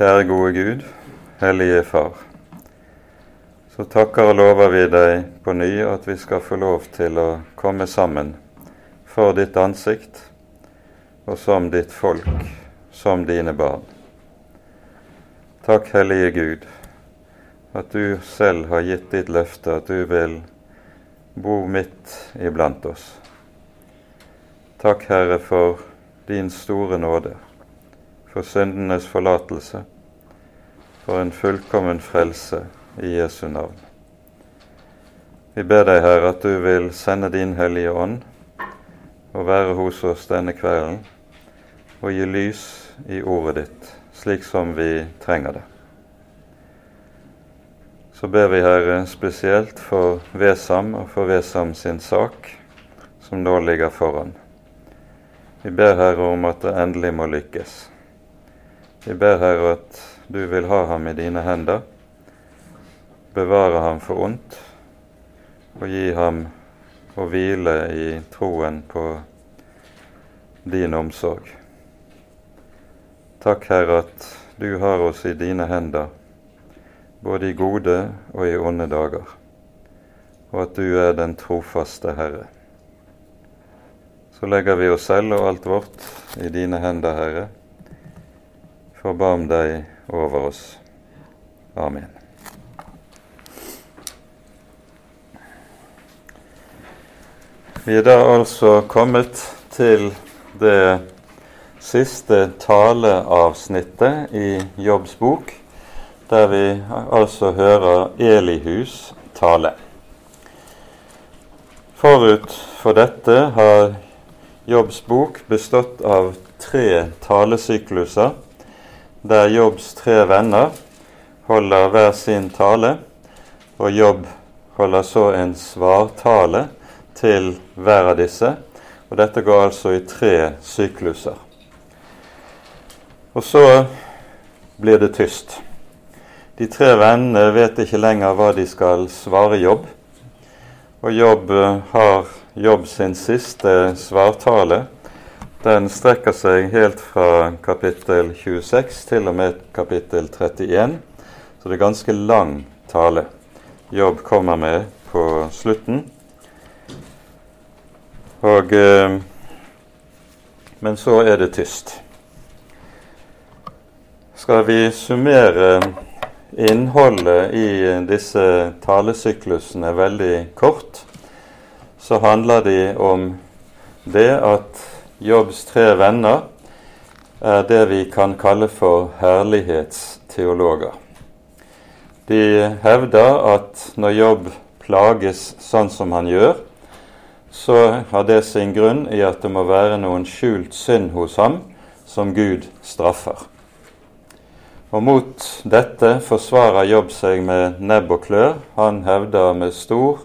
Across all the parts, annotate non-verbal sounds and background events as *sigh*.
Kjære gode Gud, Hellige Far. Så takker og lover vi deg på ny at vi skal få lov til å komme sammen for ditt ansikt og som ditt folk, som dine barn. Takk, Hellige Gud, at du selv har gitt ditt løfte at du vil bo midt iblant oss. Takk, Herre, for din store nåde for syndenes forlatelse, for en fullkommen frelse i Jesu navn. Vi ber deg, Herre, at du vil sende din Hellige Ånd og være hos oss denne kvelden og gi lys i ordet ditt, slik som vi trenger det. Så ber vi, Herre, spesielt for Vesam og for Vesam sin sak, som nå ligger foran. Vi ber, Herre, om at det endelig må lykkes. Vi ber, Herre, at du vil ha ham i dine hender, bevare ham for ondt og gi ham å hvile i troen på din omsorg. Takk, Herre, at du har oss i dine hender, både i gode og i onde dager, og at du er den trofaste Herre. Så legger vi oss selv og alt vårt i dine hender, Herre Forbarm deg over oss. Amen. Vi er da altså kommet til det siste taleavsnittet i Jobbs bok, der vi altså hører Elihus tale. Forut for dette har Jobbs bok bestått av tre talesykluser der Jobbs tre venner holder hver sin tale, og Jobb holder så en svartale til hver av disse. Og dette går altså i tre sykluser. Og så blir det tyst. De tre vennene vet ikke lenger hva de skal svare Jobb. Og Jobb har Jobb sin siste svartale den strekker seg helt fra kapittel 26 til og med kapittel 31, så det er ganske lang tale Jobb kommer med på slutten. Og, eh, men så er det tyst. Skal vi summere innholdet i disse talesyklusene veldig kort, så handler de om det at Jobbs tre venner er det vi kan kalle for herlighetsteologer. De hevder at når Jobb plages sånn som han gjør, så har det sin grunn i at det må være noen skjult synd hos ham som Gud straffer. Og Mot dette forsvarer Jobb seg med nebb og klør. Han hevder med stor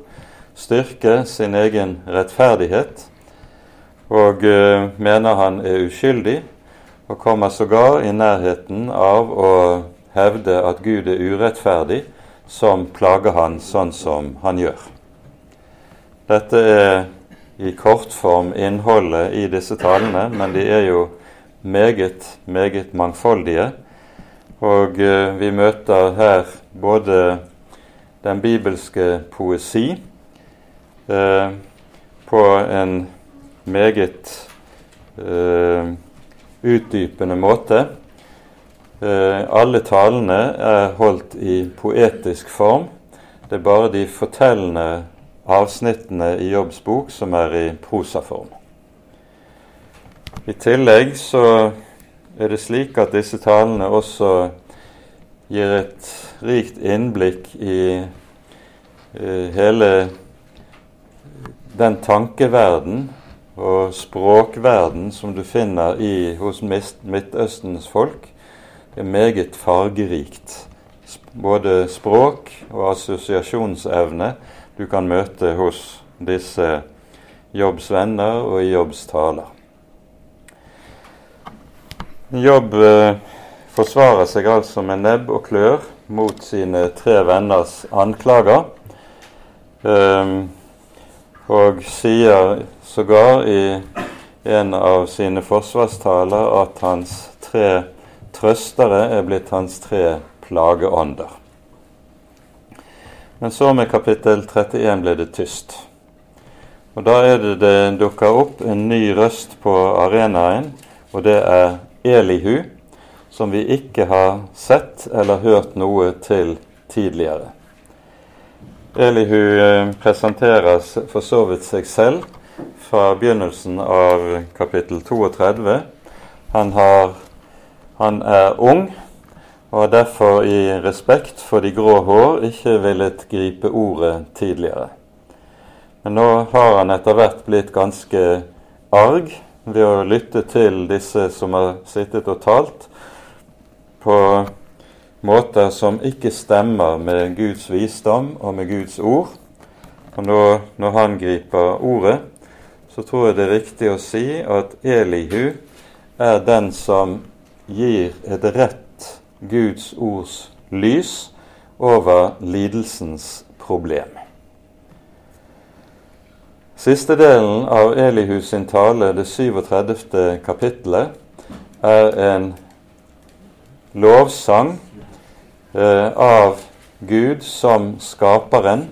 styrke sin egen rettferdighet og uh, mener han er uskyldig, og kommer sågar i nærheten av å hevde at Gud er urettferdig, som plager han sånn som han gjør. Dette er i kortform innholdet i disse talene, men de er jo meget, meget mangfoldige. Og uh, vi møter her både den bibelske poesi eh, på en meget eh, utdypende måte. Eh, alle talene er holdt i poetisk form. Det er bare de fortellende avsnittene i Jobbs bok som er i prosaform. I tillegg så er det slik at disse talene også gir et rikt innblikk i eh, hele den tankeverden og språkverden som du finner i, hos Midtøstens folk, er meget fargerikt. Både språk og assosiasjonsevne du kan møte hos disse Jobbs venner og i Jobbs taler. Jobb eh, forsvarer seg altså med nebb og klør mot sine tre venners anklager. Um, og sier sågar i en av sine forsvarstaler at hans tre trøstere er blitt hans tre plageånder. Men så med kapittel 31 ble det tyst. Og Da er det det dukker opp en ny røst på arenaen, og det er Elihu, som vi ikke har sett eller hørt noe til tidligere. Elihu eh, presenterer for så vidt seg selv fra begynnelsen av kapittel 32. Han, har, han er ung og har derfor i respekt for de grå hår ikke villet gripe ordet tidligere. Men nå har han etter hvert blitt ganske arg ved å lytte til disse som har sittet og talt, på måter som ikke stemmer med Guds visdom og med Guds ord. Og nå, når han griper ordet, så tror jeg det er riktig å si at Elihu er den som gir et rett Guds ords lys over lidelsens problem. Siste delen av Elihus sin tale, det 37. kapittelet, er en lovsang eh, av Gud som skaperen,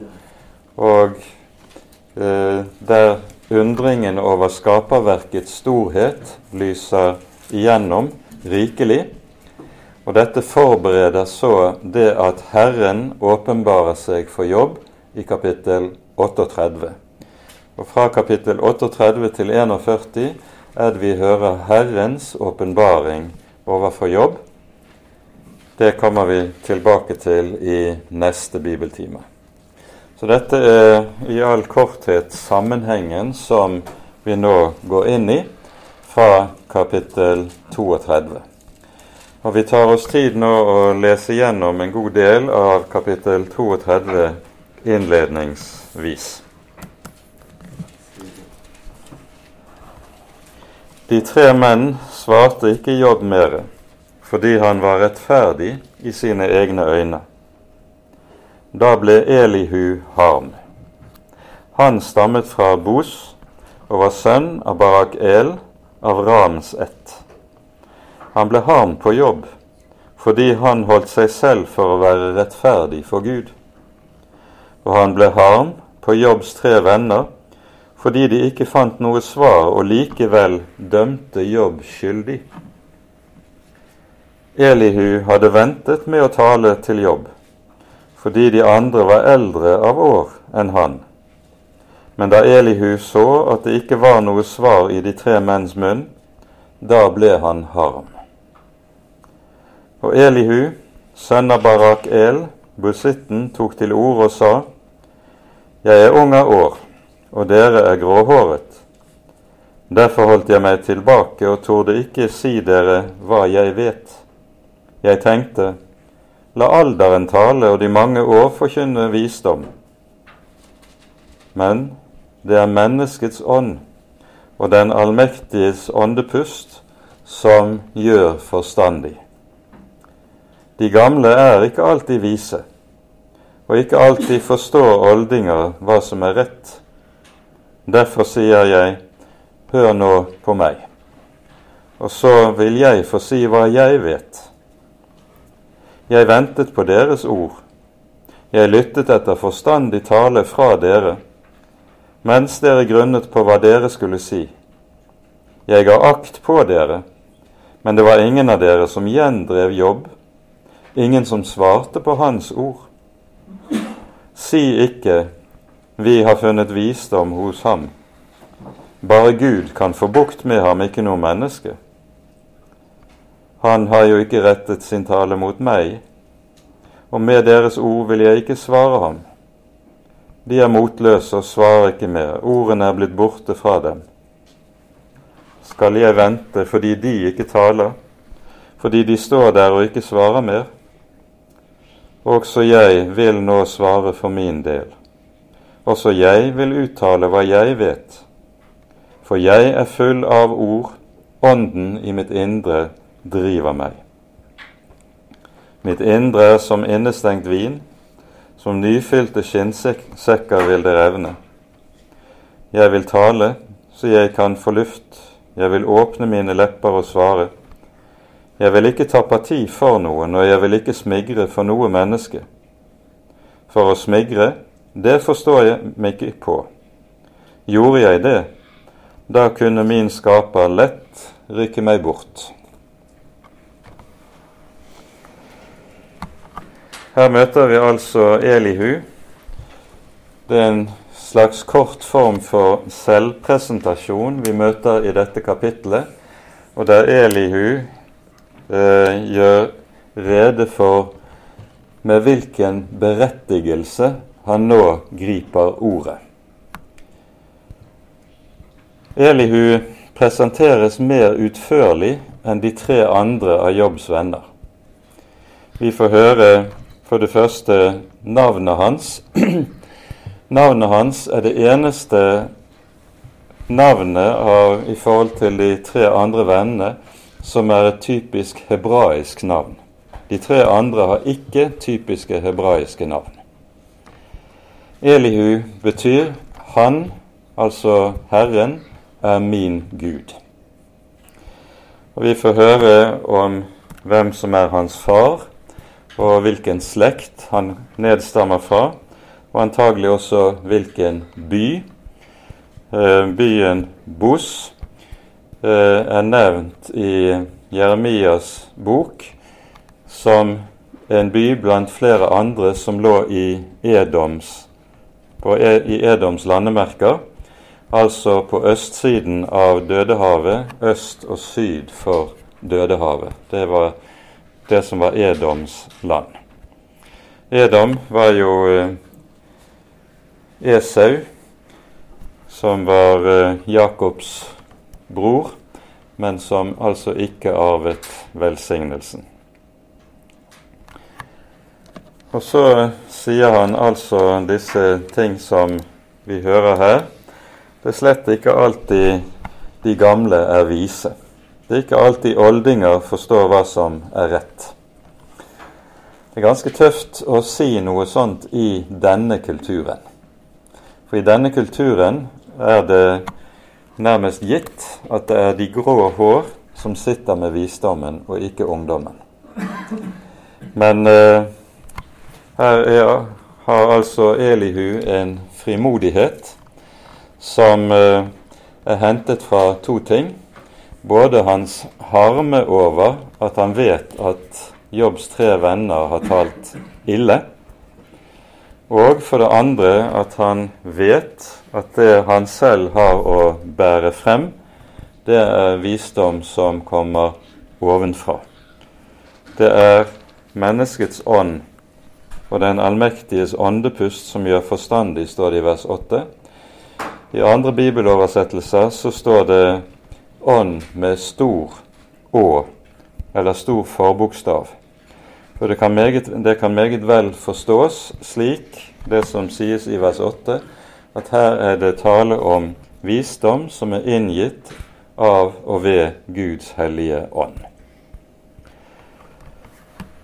og eh, der undringen over skaperverkets storhet lyser igjennom rikelig. Og dette forbereder så det at Herren åpenbarer seg for jobb i kapittel 38. Og fra kapittel 38 til 41 er det vi hører Herrens åpenbaring overfor jobb. Det kommer vi tilbake til i neste bibeltime. Så dette er i all korthet sammenhengen som vi nå går inn i fra kapittel 32. Og Vi tar oss tid nå å lese gjennom en god del av kapittel 32 innledningsvis. De tre menn svarte ikke Jobb mere fordi han var rettferdig i sine egne øyne. Da ble Elihu harm. Han stammet fra Bos og var sønn av Barak-El av Rams ett. Han ble harm på jobb fordi han holdt seg selv for å være rettferdig for Gud. Og han ble harm på Jobbs tre venner fordi de ikke fant noe svar og likevel dømte Jobb skyldig. Elihu hadde ventet med å tale til jobb, fordi de andre var eldre av år enn han. Men da Elihu så at det ikke var noe svar i de tre menns munn, da ble han harm. Og Elihu, sønn av Barak El, busitten, tok til orde og sa:" Jeg er ung av år, og dere er gråhåret. Derfor holdt jeg meg tilbake og torde ikke si dere hva jeg vet. Jeg tenkte, la alderen tale og de mange år forkynne visdom. Men det er menneskets ånd og den allmektiges åndepust som gjør forstandig. De gamle er ikke alltid vise, og ikke alltid forstår oldinger hva som er rett. Derfor sier jeg, hør nå på meg, og så vil jeg få si hva jeg vet. Jeg ventet på deres ord. Jeg lyttet etter forstandig tale fra dere, mens dere grunnet på hva dere skulle si. Jeg ga akt på dere, men det var ingen av dere som gjendrev jobb, ingen som svarte på hans ord. Si ikke 'Vi har funnet visdom hos ham'. Bare Gud kan få bukt med ham, ikke noe menneske. Han har jo ikke rettet sin tale mot meg, og med deres ord vil jeg ikke svare ham. De er motløse og svarer ikke mer, ordene er blitt borte fra dem. Skal jeg vente fordi de ikke taler, fordi de står der og ikke svarer mer? Også jeg vil nå svare for min del. Også jeg vil uttale hva jeg vet. For jeg er full av ord, ånden i mitt indre driver meg. Mitt indre er som innestengt vin, som nyfylte skinnsekker vil det revne. Jeg vil tale så jeg kan få luft, jeg vil åpne mine lepper og svare. Jeg vil ikke ta parti for noen, og jeg vil ikke smigre for noe menneske. For å smigre, det forstår jeg meg ikke på. Gjorde jeg det, da kunne min skaper lett rykke meg bort. Her møter vi altså Elihu. Det er en slags kort form for selvpresentasjon vi møter i dette kapitlet, og der Elihu eh, gjør rede for med hvilken berettigelse han nå griper ordet. Elihu presenteres mer utførlig enn de tre andre av Jobbs venner. Vi får høre for det første navnet hans. *clears throat* navnet hans er det eneste navnet av, i forhold til de tre andre vennene som er et typisk hebraisk navn. De tre andre har ikke typiske hebraiske navn. Elihu betyr 'Han', altså Herren, er min Gud. Og Vi får høre om hvem som er hans far, og hvilken slekt han nedstammer fra, og antagelig også hvilken by. Eh, byen Bos eh, er nevnt i Jeremias bok som en by blant flere andre som lå i Edoms, e, i Edoms landemerker, altså på østsiden av Dødehavet, øst og syd for Dødehavet. Det var det som var Edoms land. Edom var jo eh, Esau, som var eh, Jakobs bror, men som altså ikke arvet velsignelsen. Og så sier han altså disse ting som vi hører her. Det er slett ikke alltid de gamle er vise. Det er ikke alltid oldinger forstår hva som er rett. Det er ganske tøft å si noe sånt i denne kulturen. For i denne kulturen er det nærmest gitt at det er de grå hår som sitter med visdommen, og ikke ungdommen. Men eh, her er, har altså Elihu en frimodighet som eh, er hentet fra to ting både hans harme over at han vet at Jobbs tre venner har talt ille, og for det andre at han vet at det han selv har å bære frem, det er visdom som kommer ovenfra. Det er menneskets ånd og den allmektiges åndepust som gjør forstandig, står det i vers 8. I andre bibeloversettelser så står det ånd med stor Å, eller stor forbokstav. For det kan, meget, det kan meget vel forstås slik, det som sies i vers 8, at her er det tale om visdom som er inngitt av og ved Guds hellige ånd.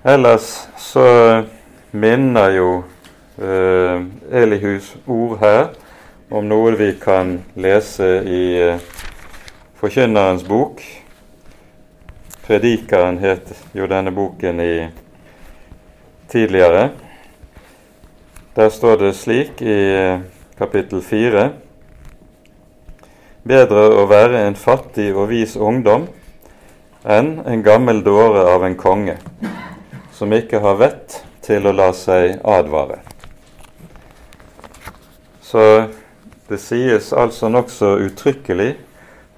Ellers så minner jo eh, Elihus ord her om noe vi kan lese i eh, Forkynnerens bok. Predikeren het jo denne boken i tidligere. Der står det slik i eh, kapittel fire Bedre å være en fattig og vis ungdom enn en gammel dåre av en konge, som ikke har vett til å la seg advare. Så det sies altså nokså uttrykkelig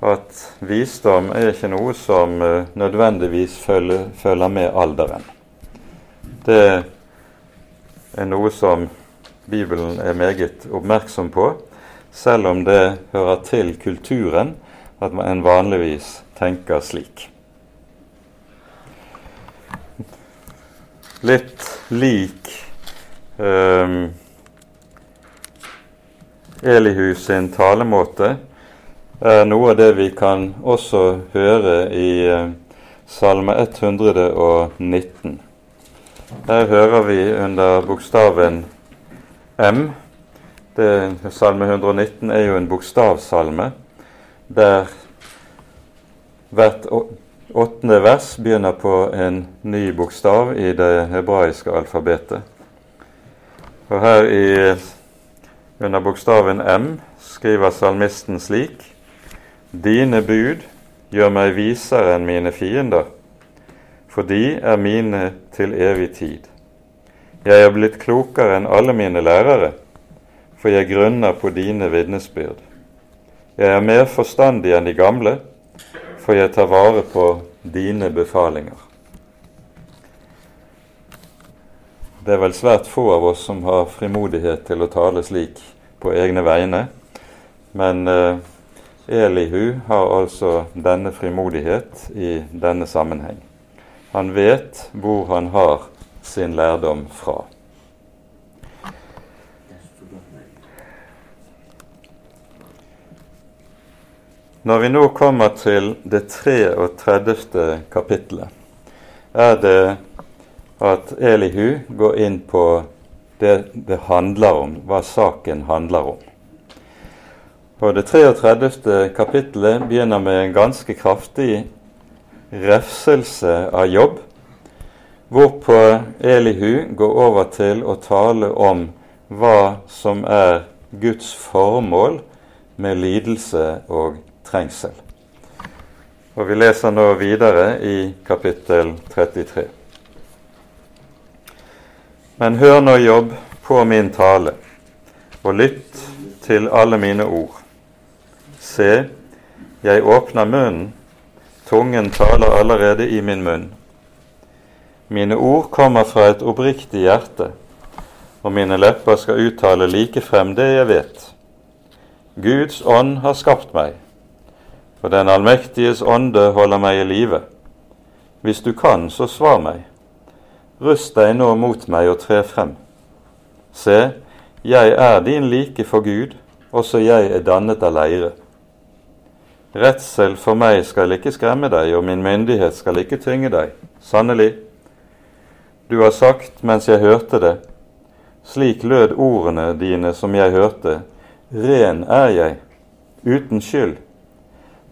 at visdom er ikke noe som uh, nødvendigvis følger, følger, med alderen. Det er noe som Bibelen er meget oppmerksom på, selv om det hører til kulturen at man vanligvis tenker slik. Litt lik um, Elihus sin talemåte er noe av det vi kan også høre i eh, Salme 119. Her hører vi under bokstaven M. Det, salme 119 er jo en bokstavsalme der hvert åttende vers begynner på en ny bokstav i det hebraiske alfabetet. Og her i, under bokstaven M skriver salmisten slik Dine bud gjør meg visere enn mine fiender, for de er mine til evig tid. Jeg er blitt klokere enn alle mine lærere, for jeg grunner på dine vitnesbyrd. Jeg er mer forstandig enn de gamle, for jeg tar vare på dine befalinger. Det er vel svært få av oss som har frimodighet til å tale slik på egne vegne, men eh, Elihu har altså denne frimodighet i denne sammenheng. Han vet hvor han har sin lærdom fra. Når vi nå kommer til det 33. kapittelet, er det at Elihu går inn på det det handler om, hva saken handler om. Og Det 33. kapittelet begynner med en ganske kraftig refselse av jobb, hvorpå Elihu går over til å tale om hva som er Guds formål med lidelse og trengsel. Og Vi leser nå videre i kapittel 33. Men hør nå, Jobb, på min tale, og lytt til alle mine ord. Se, jeg åpner munnen, tungen taler allerede i min munn. Mine ord kommer fra et oppriktig hjerte, og mine lepper skal uttale like frem det jeg vet. Guds ånd har skapt meg, for den allmektiges ånde holder meg i live. Hvis du kan, så svar meg. Rust deg nå mot meg og tre frem. Se, jeg er din like for Gud, også jeg er dannet av leire. Redsel for meg skal ikke skremme deg, og min myndighet skal ikke tynge deg. Sannelig, du har sagt mens jeg hørte det, slik lød ordene dine som jeg hørte, ren er jeg, uten skyld.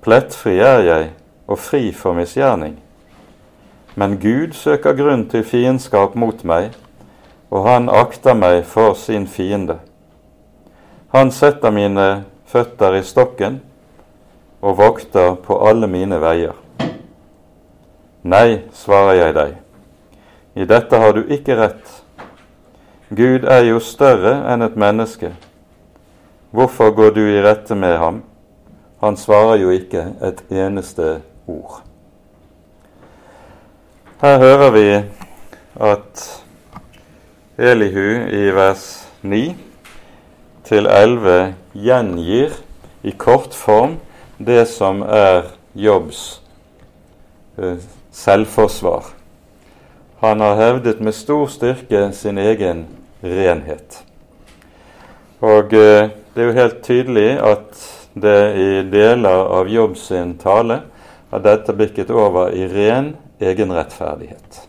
Plettfri er jeg og fri for misgjerning. Men Gud søker grunn til fiendskap mot meg, og han akter meg for sin fiende. Han setter mine føtter i stokken og vokter på alle mine veier. Nei, svarer jeg deg, i dette har du ikke rett. Gud er jo større enn et menneske. Hvorfor går du i rette med ham? Han svarer jo ikke et eneste ord. Her hører vi at Elihu i vers 9 til 11 gjengir i kort form det som er Jobbs eh, selvforsvar. Han har hevdet med stor styrke sin egen renhet. Og eh, det er jo helt tydelig at det i deler av Jobb sin tale har dette bikket over i ren egenrettferdighet.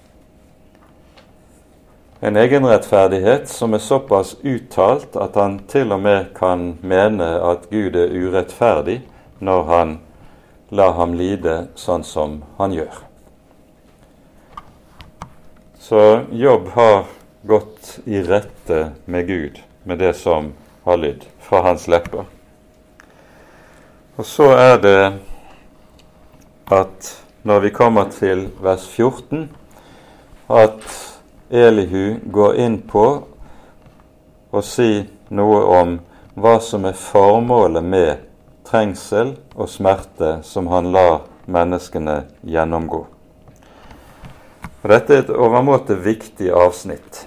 En egenrettferdighet som er såpass uttalt at han til og med kan mene at Gud er urettferdig når han lar ham lide sånn som han gjør. Så Jobb har gått i rette med Gud med det som har lydd fra hans lepper. Og så er det at når vi kommer til vers 14, at Elihu går inn på å si noe om hva som er formålet med trengsel og smerte som han lar menneskene gjennomgå. Og Dette er et overmåte viktig avsnitt.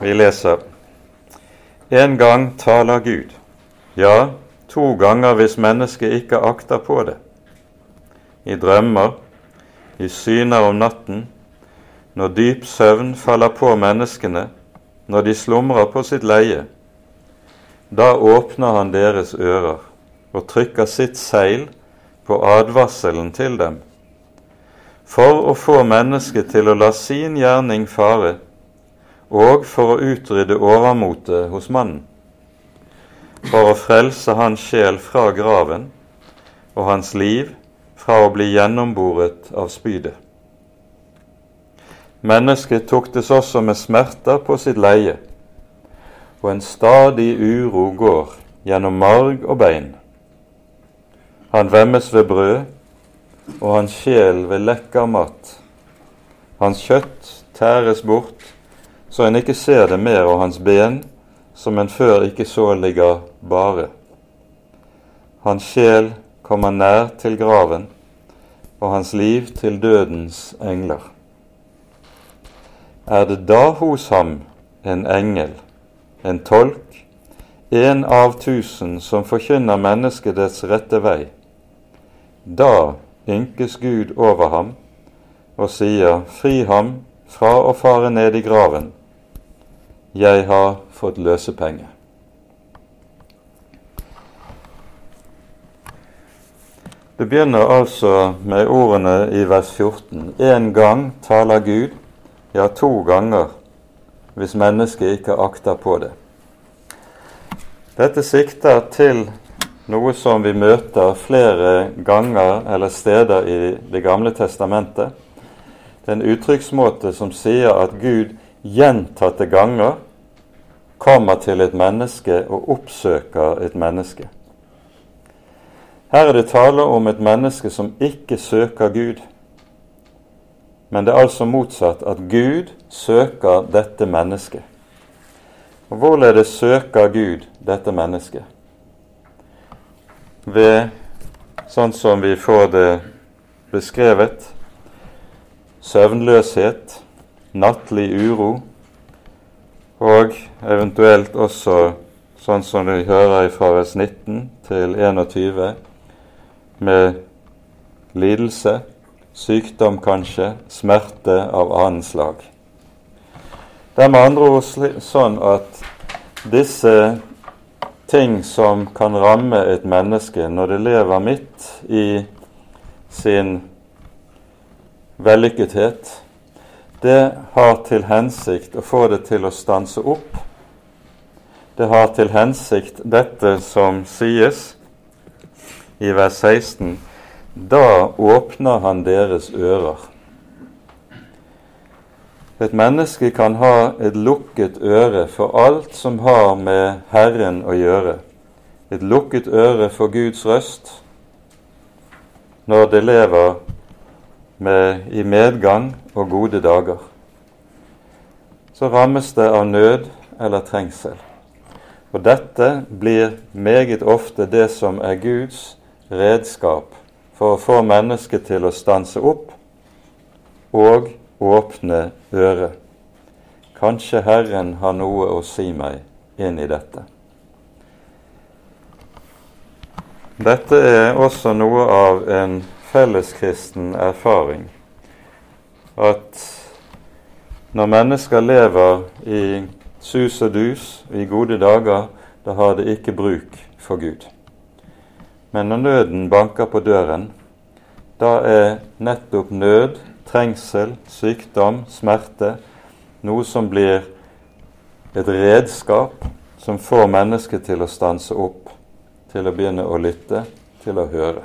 Vi leser En gang taler Gud. Ja, to ganger hvis mennesket ikke akter på det. I drømmer, i syner om natten, når dyp søvn faller på menneskene, når de slumrer på sitt leie. Da åpner han deres ører og trykker sitt seil på advarselen til dem, for å få mennesket til å la sin gjerning fare, og for å utrydde overmotet hos mannen for å frelse hans sjel fra graven og hans liv fra å bli gjennomboret av spydet. Mennesket tuktes også med smerter på sitt leie, og en stadig uro går gjennom marg og bein. Han vemmes ved brød, og hans sjel ved lekker mat. Hans kjøtt tæres bort, så en ikke ser det mer, og hans ben, som en før ikke så, ligger bare. Hans sjel kommer nær til graven, og hans liv til dødens engler. Er det da hos ham en engel, en tolk, en av tusen som forkynner mennesket dets rette vei? Da ynkes Gud over ham og sier, Fri ham fra å fare ned i graven. Jeg har fått løsepenge. Det begynner altså med ordene i vers 14. En gang taler Gud, ja, to ganger, hvis mennesket ikke akter på det. Dette sikter til noe som vi møter flere ganger eller steder i Det gamle testamentet. Det er en uttrykksmåte som sier at Gud gjentatte ganger kommer til et menneske og oppsøker et menneske. Her er det tale om et menneske som ikke søker Gud. Men det er altså motsatt at Gud søker dette mennesket. Og Hvorledes søker Gud dette mennesket? Ved, sånn som vi får det beskrevet, søvnløshet, nattlig uro, og eventuelt også sånn som vi hører fra vers 19 til 21, med lidelse, sykdom kanskje, smerte av annen slag. Det er med andre ord sånn at disse ting som kan ramme et menneske når det lever midt i sin vellykkethet, det har til hensikt å få det til å stanse opp. Det har til hensikt dette som sies i vers 16, da åpner han deres ører. Et menneske kan ha et lukket øre for alt som har med Herren å gjøre. Et lukket øre for Guds røst når det lever med, i medgang og gode dager. Så rammes det av nød eller trengsel. Og dette blir meget ofte det som er Guds redskap for å få mennesket til å stanse opp og åpne øret. Kanskje Herren har noe å si meg inn i dette. Dette er også noe av en felleskristen erfaring at når mennesker lever i sus og dus i gode dager, da har de ikke bruk for Gud. Men når nøden banker på døren, da er nettopp nød, trengsel, sykdom, smerte noe som blir et redskap som får mennesket til å stanse opp, til å begynne å lytte, til å høre.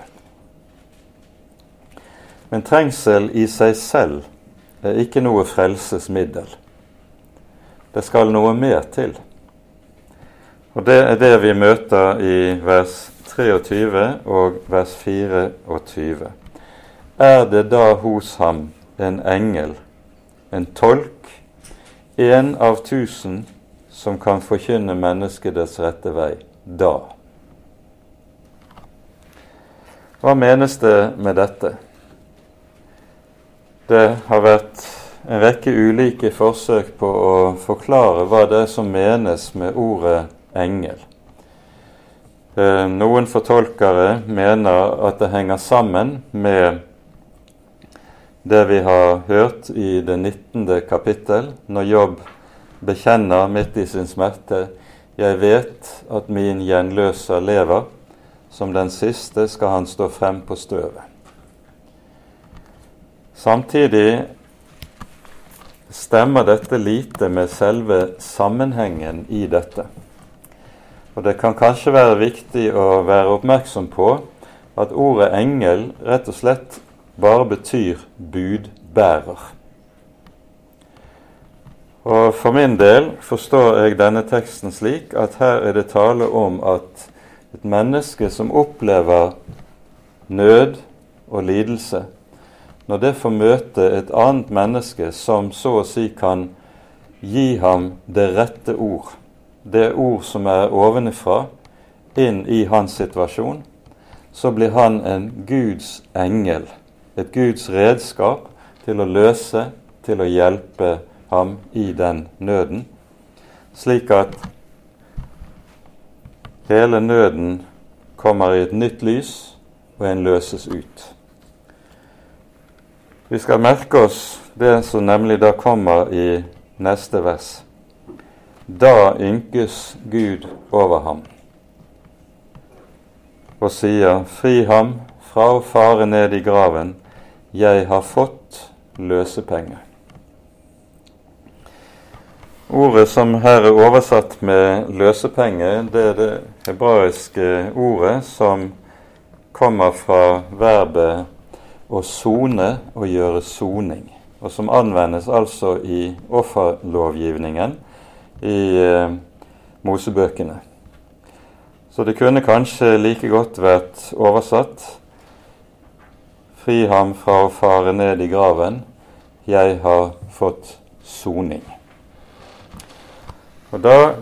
Men trengsel i seg selv er ikke noe frelsesmiddel. Det skal noe mer til. Og det er det vi møter i vers 23 og vers 24. Er det da hos ham en engel, en tolk, en av tusen, som kan forkynne mennesket dets rette vei da? Hva menes det med dette? Det har vært en rekke ulike forsøk på å forklare hva det er som menes med ordet engel. Eh, noen fortolkere mener at det henger sammen med det vi har hørt i det 19. kapittel, når Jobb bekjenner midt i sin smerte jeg vet at min gjenløser lever, som den siste skal han stå frem på støvet. Samtidig stemmer dette lite med selve sammenhengen i dette. Og det kan kanskje være viktig å være oppmerksom på at ordet engel rett og slett bare betyr budbærer. Og For min del forstår jeg denne teksten slik at her er det tale om at et menneske som opplever nød og lidelse, når det får møte et annet menneske som så å si kan gi ham det rette ord, det ord som er ovenifra, inn i hans situasjon, så blir han en Guds engel, et Guds redskap til å løse, til å hjelpe ham i den nøden, slik at hele nøden kommer i et nytt lys, og en løses ut. Vi skal merke oss det som nemlig da kommer i neste vers. Da ynkes Gud over ham og sier, Fri ham fra å fare ned i graven, jeg har fått løsepenge. Ordet som her er oversatt med løsepenge, det er det hebraiske ordet som kommer fra verbet å sone og gjøre soning, og som anvendes altså i offerlovgivningen i eh, Mosebøkene. Så det kunne kanskje like godt vært oversatt Fri ham fra å fare ned i graven, jeg har fått soning. Og da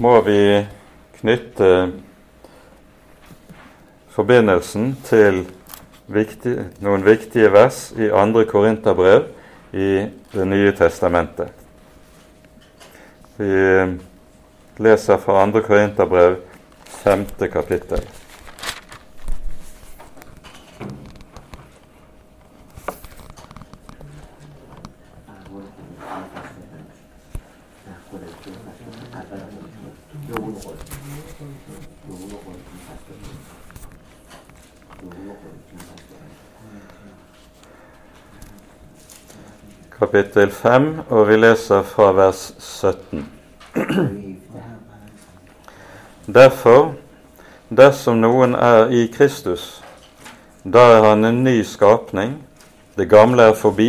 må vi knytte forbindelsen til viktig, noen viktige vers i andre Korinterbrev i Det nye testamentet. Vi leser fra 2. Korinterbrev, femte kapittel. Kapittel 5, og vi leser fra vers 17. Derfor, dersom noen er i Kristus, da er han en ny skapning. Det gamle er forbi,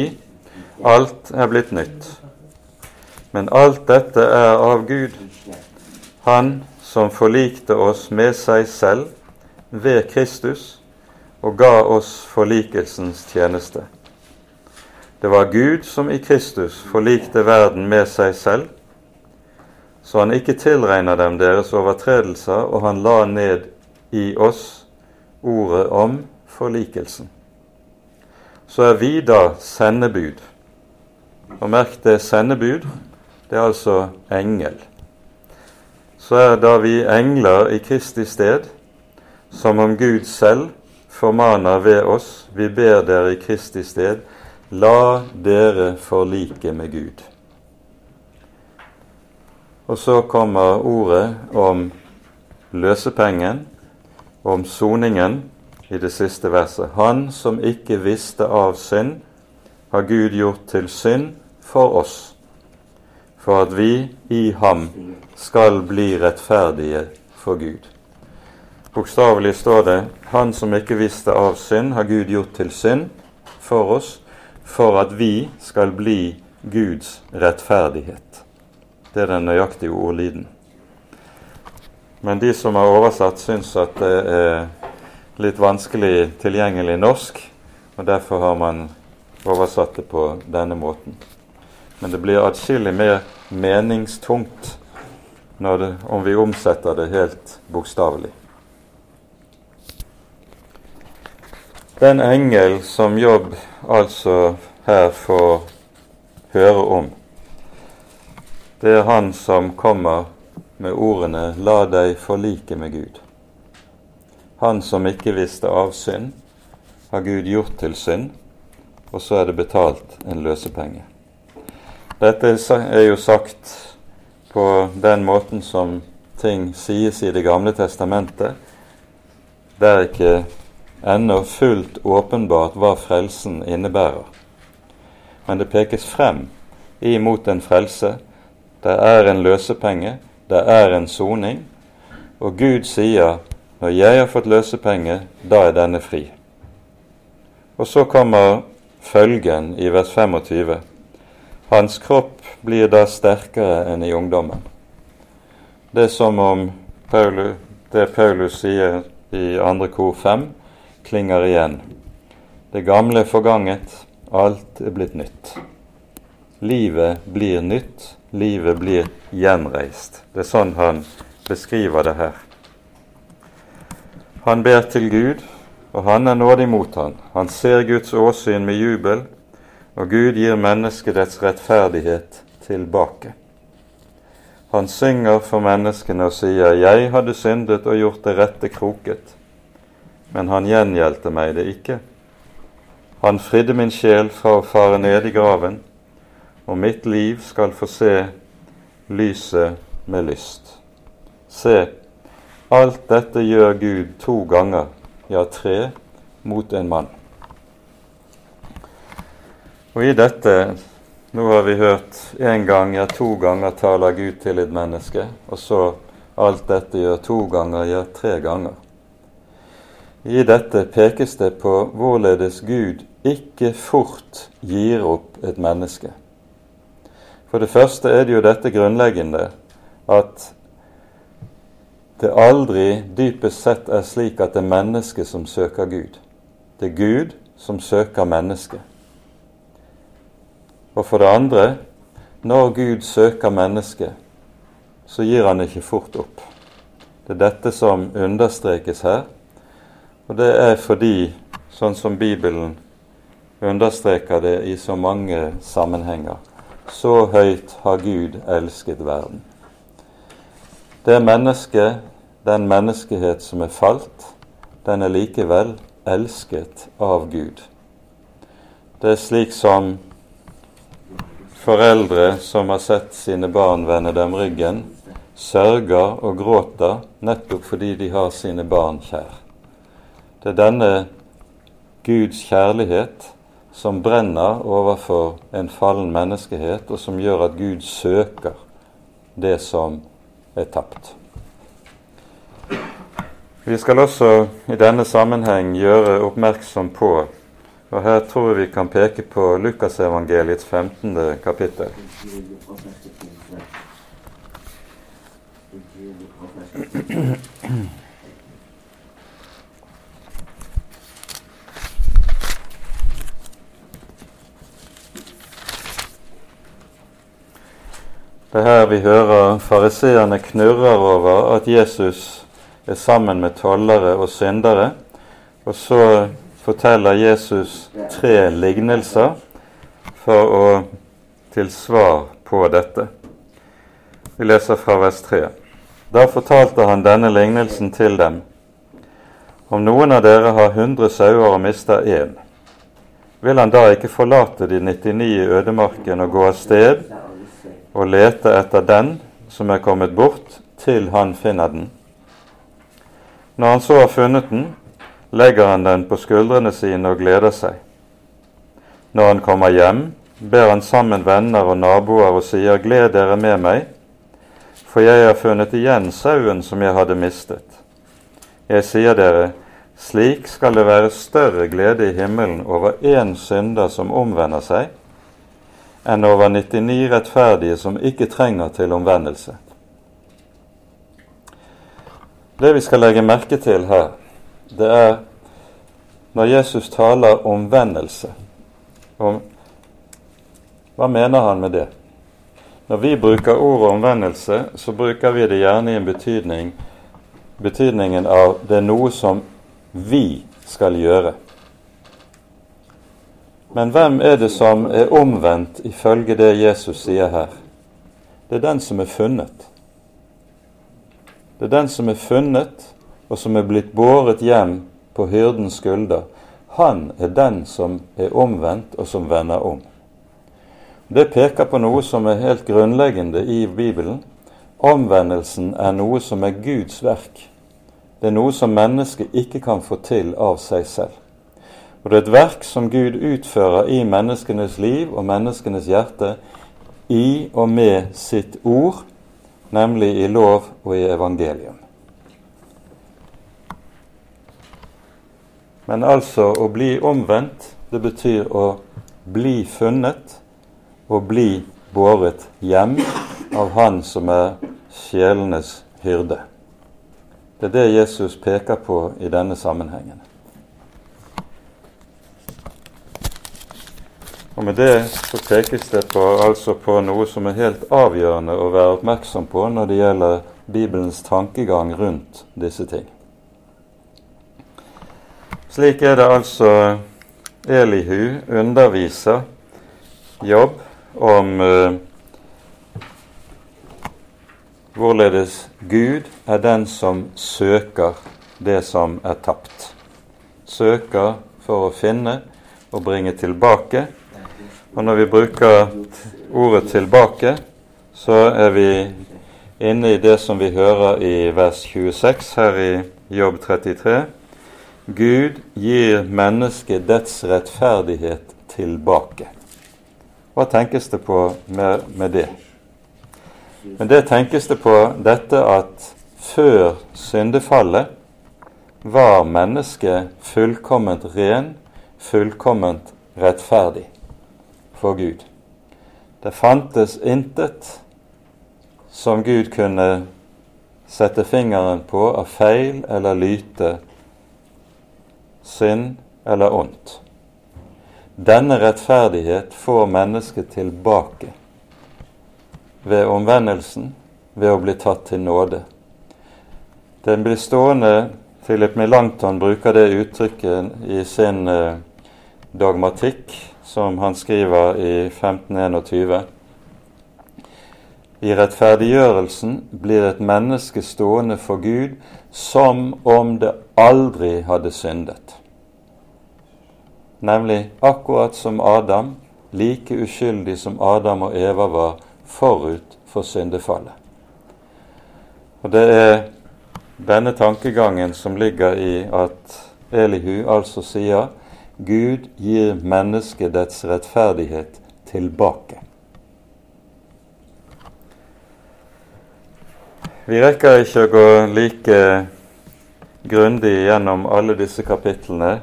alt er blitt nytt. Men alt dette er av Gud, Han som forlikte oss med seg selv ved Kristus og ga oss forlikelsens tjeneste. Det var Gud som i Kristus forlikte verden med seg selv så han ikke tilregner dem deres overtredelser, og han la ned i oss ordet om forlikelsen. Så er vi da sendebud. Og merk det sendebud, det er altså engel. Så er da vi engler i Kristi sted, som om Gud selv formaner ved oss, vi ber dere i Kristi sted, la dere forlike med Gud. Og så kommer ordet om løsepengen, om soningen, i det siste verset. Han som ikke visste av synd, har Gud gjort til synd for oss, for at vi i ham skal bli rettferdige for Gud. Bokstavelig står det Han som ikke visste av synd, har Gud gjort til synd for oss, for at vi skal bli Guds rettferdighet. Det er den nøyaktige ordlyden. Men de som har oversatt, syns at det er litt vanskelig tilgjengelig norsk, og derfor har man oversatt det på denne måten. Men det blir atskillig mer meningstungt det, om vi omsetter det helt bokstavelig. Den engel som Jobb altså her får høre om, det er han som kommer med ordene 'La deg forlike med Gud'. Han som ikke visste av synd, har Gud gjort til synd, og så er det betalt en løsepenge. Dette er jo sagt på den måten som ting sies i Det gamle testamentet. Det er ikke ennå fullt åpenbart hva frelsen innebærer. Men det pekes frem imot en frelse det er en løsepenge, det er en soning. Og Gud sier Når jeg har fått løsepenge, da er denne fri. Og så kommer følgen i vers 25. Hans kropp blir da sterkere enn i ungdommen. Det er som om Paulus, det Paulus sier i andre kor 5, klinger igjen. Det gamle er forganget, alt er blitt nytt. Livet blir nytt, livet blir gjenreist. Det er sånn han beskriver det her. Han ber til Gud, og han er nådig mot han. Han ser Guds åsyn med jubel, og Gud gir mennesket dets rettferdighet tilbake. Han synger for menneskene og sier, Jeg hadde syndet og gjort det rette kroket, men han gjengjeldte meg det ikke. Han fridde min sjel fra å fare ned i graven, og mitt liv skal få se lyset med lyst. Se, Alt dette gjør Gud to ganger, ja tre, mot en mann. Og i dette Nå har vi hørt én gang, ja to ganger taler Gud til et menneske, og så alt dette gjør to ganger, ja tre ganger. I dette pekes det på hvorledes Gud ikke fort gir opp et menneske. For det første er det jo dette grunnleggende at det aldri dypest sett er slik at det er mennesket som søker Gud. Det er Gud som søker mennesket. Og for det andre, når Gud søker mennesket, så gir han ikke fort opp. Det er dette som understrekes her, og det er fordi, sånn som Bibelen understreker det i så mange sammenhenger, så høyt har Gud elsket verden. Det mennesket den menneskehet som er falt, den er likevel elsket av Gud. Det er slik som foreldre som har sett sine barn vende dem ryggen, sørger og gråter nettopp fordi de har sine barn kjær. Det er denne Guds kjærlighet som brenner overfor en fallen menneskehet, og som gjør at Gud søker det som er tapt. Vi skal også i denne sammenheng gjøre oppmerksom på og her tror jeg vi kan peke på Lukasevangeliets 15. kapittel. Det er her vi hører fariseerne knurrer over at Jesus er sammen med tollere og syndere. Og så forteller Jesus tre lignelser for å til svar på dette. Vi leser fra vers 3. Da fortalte han denne lignelsen til dem. Om noen av dere har hundre sauer og mister én, vil han da ikke forlate de 99 i ødemarken og gå av sted og lete etter den som er kommet bort, til han finner den? Når han så har funnet den, legger han den på skuldrene sine og gleder seg. Når han kommer hjem, ber han sammen venner og naboer og sier, Gled dere med meg, for jeg har funnet igjen sauen som jeg hadde mistet. Jeg sier dere, slik skal det være større glede i himmelen over én synder som omvender seg, enn over 99 rettferdige som ikke trenger til omvendelse. Det vi skal legge merke til her, det er når Jesus taler om vendelse. Om, hva mener han med det? Når vi bruker ordet omvendelse, så bruker vi det gjerne i en betydning betydningen av det er noe som vi skal gjøre. Men hvem er det som er omvendt ifølge det Jesus sier her? Det er den som er funnet. Det er den som er funnet, og som er blitt båret hjem på hyrdens skulder. Han er den som er omvendt, og som vender om. Det peker på noe som er helt grunnleggende i Bibelen. Omvendelsen er noe som er Guds verk. Det er noe som mennesket ikke kan få til av seg selv. Og det er et verk som Gud utfører i menneskenes liv og menneskenes hjerte i og med sitt ord nemlig i lov og i evangelium. Men altså å bli omvendt, det betyr å bli funnet og bli båret hjem av Han som er sjelenes hyrde. Det er det Jesus peker på i denne sammenhengen. Og Med det så pekes det på, altså på noe som er helt avgjørende å være oppmerksom på når det gjelder Bibelens tankegang rundt disse ting. Slik er det altså Elihu underviser Jobb om uh, hvorledes Gud er den som søker det som er tapt. Søker for å finne og bringe tilbake. Og når vi bruker ordet 'tilbake', så er vi inne i det som vi hører i vers 26 her i Jobb 33. Gud gir mennesket dets rettferdighet tilbake. Hva tenkes det på med, med det? Men det tenkes det på dette at før syndefallet var mennesket fullkomment ren, fullkomment rettferdig for Gud. Det fantes intet som Gud kunne sette fingeren på av feil eller lyte, synd eller ondt. Denne rettferdighet får mennesket tilbake ved omvendelsen, ved å bli tatt til nåde. Den blir stående Philip Melanchthon bruker det uttrykket i sin eh, dogmatikk, som han skriver i 1521. I rettferdiggjørelsen blir et menneske stående for Gud som om det aldri hadde syndet. Nemlig akkurat som Adam, like uskyldig som Adam og Eva var forut for syndefallet. Og Det er denne tankegangen som ligger i at Elihu altså sier Gud gir mennesket dets rettferdighet tilbake. Vi rekker ikke å gå like grundig gjennom alle disse kapitlene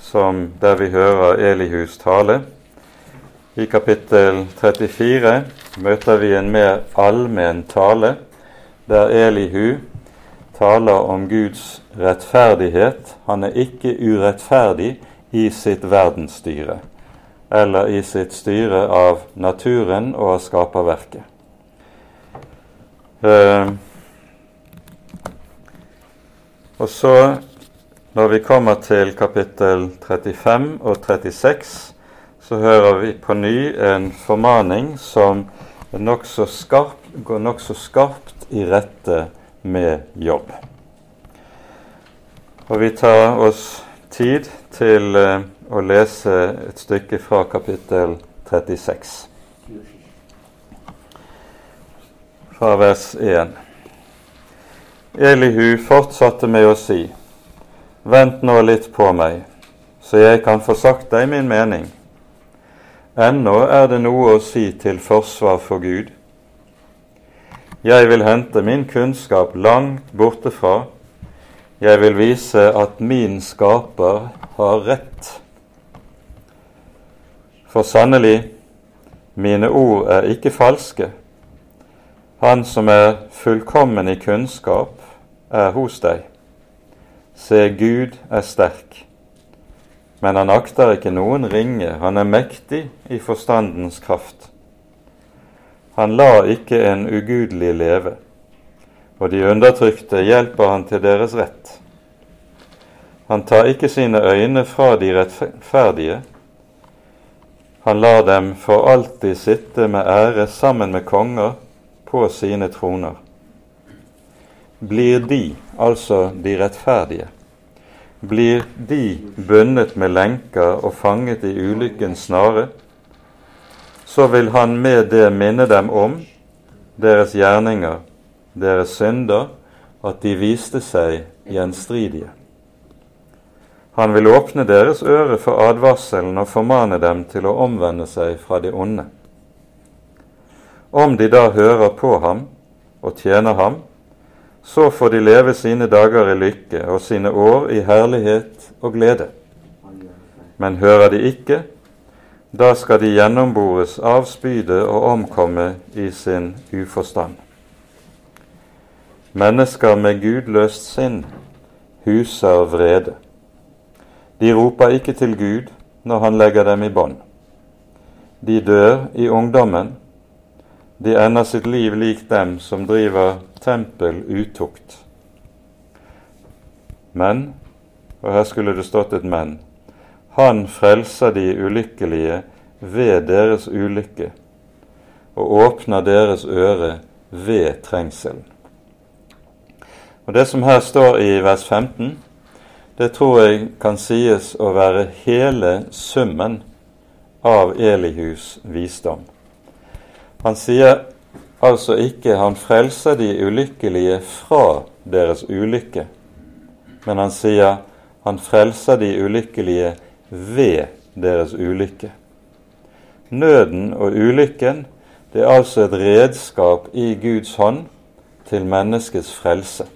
som der vi hører Elihus tale. I kapittel 34 møter vi en mer allmenn tale, der Elihu taler om Guds rettferdighet. Han er ikke urettferdig i sitt verdensstyre eller i sitt styre av naturen og av skaperverket. Eh, og så, når vi kommer til kapittel 35 og 36, så hører vi på ny en formaning som nokså skarp, går nokså skarpt i rette med jobb. Og vi tar oss tid til uh, å lese et stykke fra kapittel 36. Fra vers 1. Elihu fortsatte med å si, Vent nå litt på meg, så jeg kan få sagt deg min mening. Ennå er det noe å si til forsvar for Gud. Jeg vil hente min kunnskap langt borte fra. Jeg vil vise at min skaper har rett. For sannelig, mine ord er ikke falske. Han som er fullkommen i kunnskap, er hos deg. Se, Gud er sterk men han akter ikke noen ringe, han er mektig i forstandens kraft. Han lar ikke en ugudelig leve, og de undertrykte hjelper han til deres rett. Han tar ikke sine øyne fra de rettferdige. Han lar dem for alltid sitte med ære sammen med konger på sine troner. Blir de, altså de rettferdige, blir de bundet med lenker og fanget i ulykkens snare, så vil han med det minne dem om deres gjerninger, deres synder, at de viste seg gjenstridige. Han vil åpne deres øre for advarselen og formane dem til å omvende seg fra de onde. Om de da hører på ham og tjener ham, så får de leve sine dager i lykke og sine år i herlighet og glede. Men hører de ikke, da skal de gjennombores av spydet og omkomme i sin uforstand. Mennesker med gudløst sinn huser vrede. De roper ikke til Gud når han legger dem i bånd. De dør i ungdommen. De ender sitt liv lik dem som driver tempel utukt. Men, og her skulle det stått et men, han frelser de ulykkelige ved deres ulykke og åpner deres øre ved trengselen. Og Det som her står i vers 15, det tror jeg kan sies å være hele summen av Elihus visdom. Han sier altså ikke 'han frelser de ulykkelige fra deres ulykke', men han sier 'han frelser de ulykkelige ved deres ulykke'. Nøden og ulykken det er altså et redskap i Guds hånd til menneskets frelse.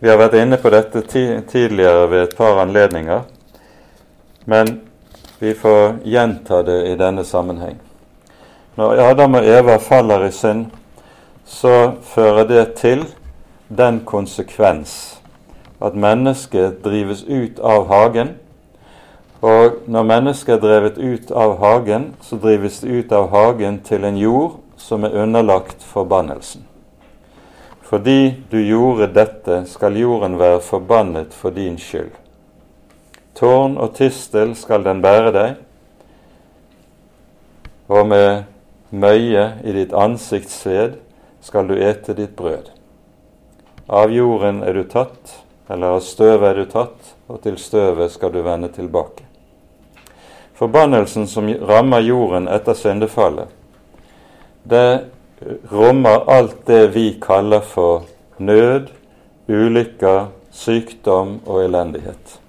Vi har vært inne på dette tidligere ved et par anledninger, men vi får gjenta det i denne sammenheng. Når Adam og Eva faller i synd, så fører det til den konsekvens at mennesket drives ut av hagen. Og når mennesket er drevet ut av hagen, så drives det ut av hagen til en jord som er underlagt forbannelsen. Fordi du gjorde dette, skal jorden være forbannet for din skyld. Tårn og tistel skal den bære deg, og med møye i ditt ansikts sved skal du ete ditt brød. Av jorden er du tatt, eller av støvet er du tatt, og til støvet skal du vende tilbake. Forbannelsen som rammer jorden etter syndefallet, det rommer alt det vi kaller for nød, ulykker, sykdom og elendighet.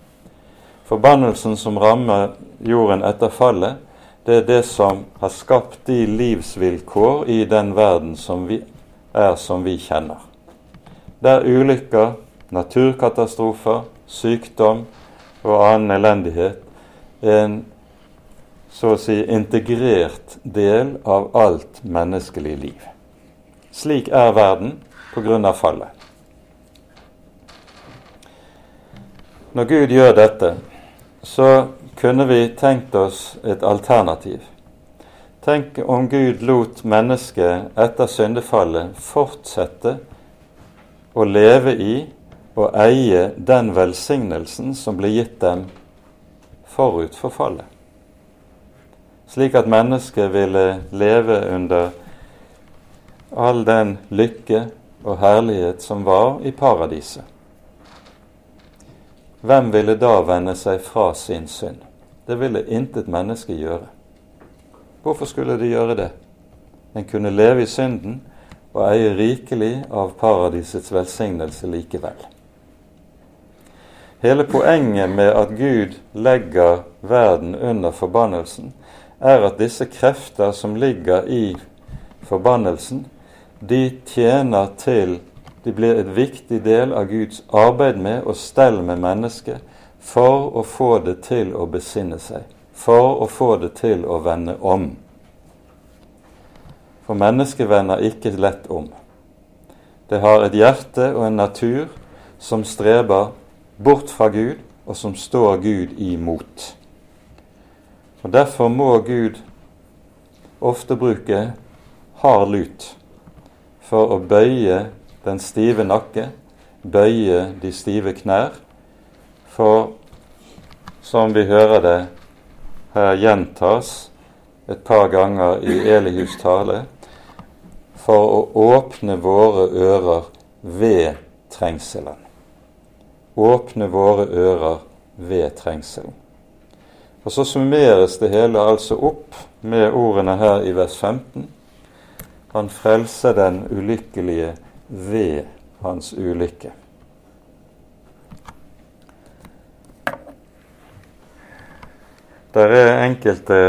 Forbannelsen som rammer jorden etter fallet, det er det som har skapt de livsvilkår i den verden som vi er som vi kjenner. Der ulykker, naturkatastrofer, sykdom og annen elendighet er en så å si integrert del av alt menneskelig liv. Slik er verden av fallet. Når Gud gjør dette, så kunne vi tenkt oss et alternativ. Tenk om Gud lot mennesket etter syndefallet fortsette å leve i og eie den velsignelsen som ble gitt dem forut for fallet slik at mennesket ville leve under all den lykke og herlighet som var i paradiset. Hvem ville da vende seg fra sin synd? Det ville intet menneske gjøre. Hvorfor skulle de gjøre det? En kunne leve i synden og eie rikelig av paradisets velsignelse likevel. Hele poenget med at Gud legger verden under forbannelsen, er at disse krefter som ligger i forbannelsen, de tjener til De blir et viktig del av Guds arbeid med og stell med mennesket for å få det til å besinne seg, for å få det til å vende om. For mennesket vender ikke lett om. Det har et hjerte og en natur som streber bort fra Gud, og som står Gud imot. Og Derfor må Gud ofte bruke hard lut for å bøye den stive nakke, bøye de stive knær, for som vi hører det her gjentas et par ganger i Elihus tale, for å åpne våre ører ved trengselen. Åpne våre ører ved trengselen. Og så summeres det hele altså opp med ordene her i vers 15. Han frelser den ulykkelige ved hans ulykke. Det er enkelte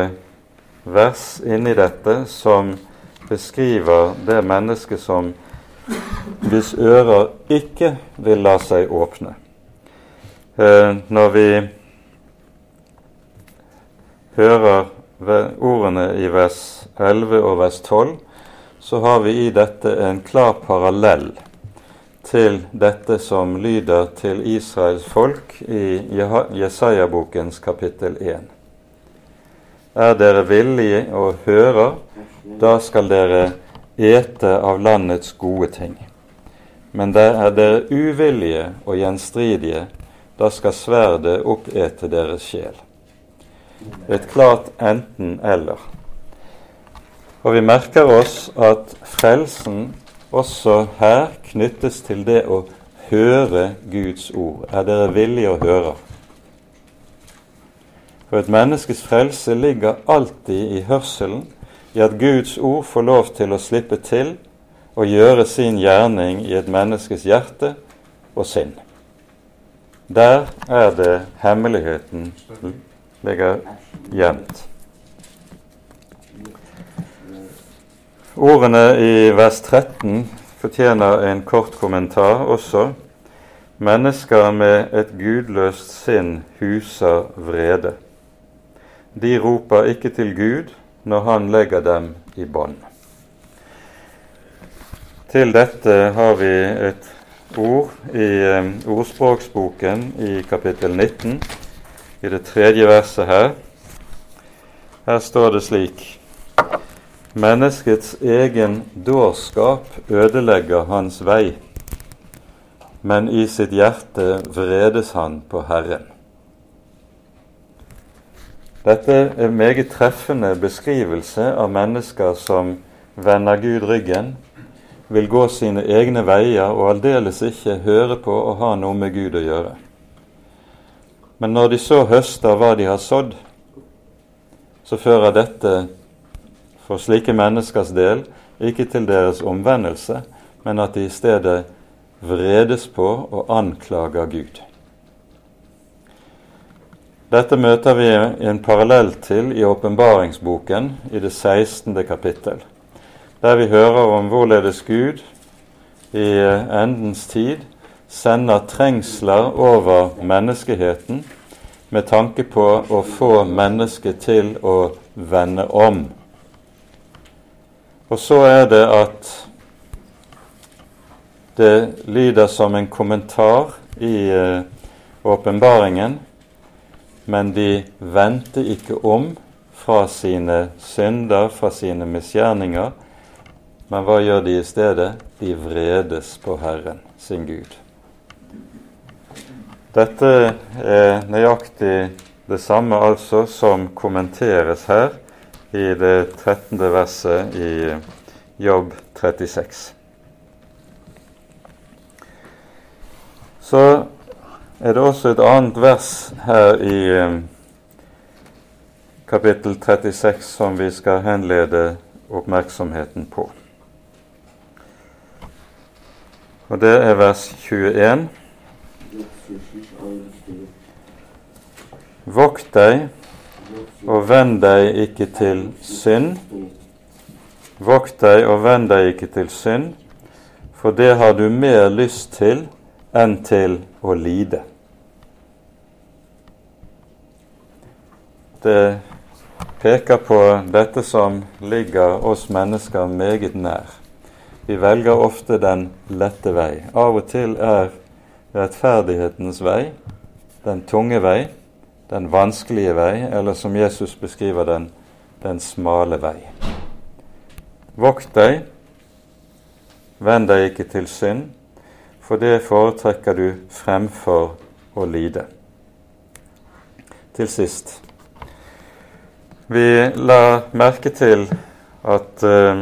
vers inni dette som beskriver det mennesket som hvis ører ikke vil la seg åpne. Eh, når vi hører ordene i vers 11 og vers 12, så har vi i dette en klar parallell til dette som lyder til Israels folk i Jesaja-bokens kapittel 1. Er dere villige og hører, da skal dere ete av landets gode ting. Men der er dere uvillige og gjenstridige, da skal sverdet oppete deres sjel. Et klart enten-eller. Og vi merker oss at frelsen også her knyttes til det å høre Guds ord. Er dere villige å høre? For et menneskes frelse ligger alltid i hørselen, i at Guds ord får lov til å slippe til og gjøre sin gjerning i et menneskes hjerte og sinn. Der er det hemmeligheten ligger gjemt. Ordene i vers 13 fortjener en kort kommentar også. Mennesker med et gudløst sinn huser vrede. De roper ikke til Gud når Han legger dem i bånd. Til dette har vi et ord i um, ordspråksboken i kapittel 19, i det tredje verset her. Her står det slik Menneskets egen dårskap ødelegger hans vei, men i sitt hjerte vredes han på Herren. Dette er en meget treffende beskrivelse av mennesker som vender Gud ryggen, vil gå sine egne veier og aldeles ikke høre på å ha noe med Gud å gjøre. Men når de så høster hva de har sådd, så fører dette for slike menneskers del ikke til deres omvendelse, men at de i stedet vredes på og anklager Gud. Dette møter vi en parallell til i åpenbaringsboken i det 16. kapittel, der vi hører om hvorledes Gud i endens tid sender trengsler over menneskeheten med tanke på å få mennesket til å vende om. Og så er det at det lyder som en kommentar i eh, åpenbaringen men de vendte ikke om fra sine synder, fra sine misgjerninger. Men hva gjør de i stedet? De vredes på Herren, sin Gud. Dette er nøyaktig det samme altså som kommenteres her i det 13. verset i Jobb 36. Så er det også et annet vers her i eh, kapittel 36 som vi skal henlede oppmerksomheten på. Og det er vers 21. Vokt deg og vend deg ikke til synd. Vokt deg og vend deg ikke til synd, for det har du mer lyst til enn til å lide. det peker på dette som ligger oss mennesker meget nær. Vi velger ofte den lette vei. Av og til er rettferdighetens vei den tunge vei, den vanskelige vei, eller som Jesus beskriver den, den smale vei. Vokt deg, vend deg ikke til synd, for det foretrekker du fremfor å lide. Til sist vi la merke til at eh,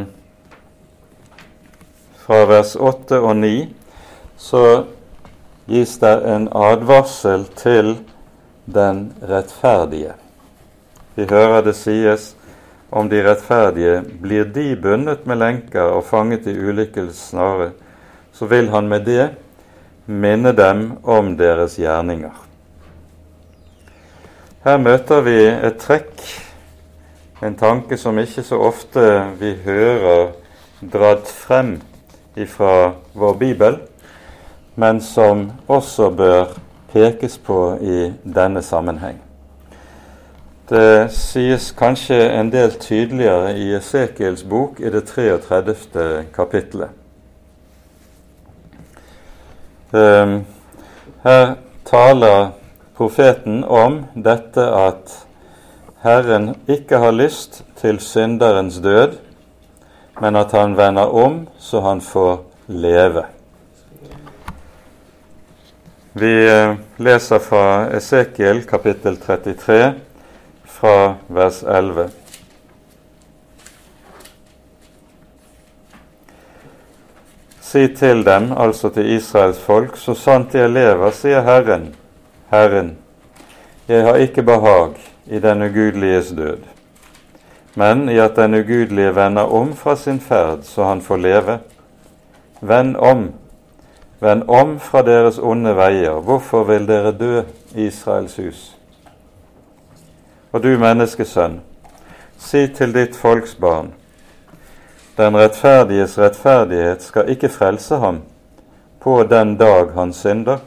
fra vers 8 og 9 så gis det en advarsel til den rettferdige. Vi hører det sies om de rettferdige blir de bundet med lenker og fanget i ulykkens snare, så vil han med det minne dem om deres gjerninger. Her møter vi et trekk en tanke som ikke så ofte vi hører dratt frem fra vår bibel, men som også bør pekes på i denne sammenheng. Det sies kanskje en del tydeligere i Esekiels bok i det 33. kapittelet. Ehm, her taler profeten om dette at Herren ikke har lyst til synderens død, men at han vender om så han får leve. Vi eh, leser fra Esekiel kapittel 33 fra vers 11. Si til dem, altså til Israels folk, så sant jeg lever, sier Herren, Herren, jeg har ikke behag i den ugudeliges død, men i at den ugudelige vender om fra sin ferd, så han får leve. Vend om, vend om fra deres onde veier. Hvorfor vil dere dø, Israels hus? Og du menneskesønn, si til ditt folks barn, den rettferdiges rettferdighet skal ikke frelse ham på den dag han synder,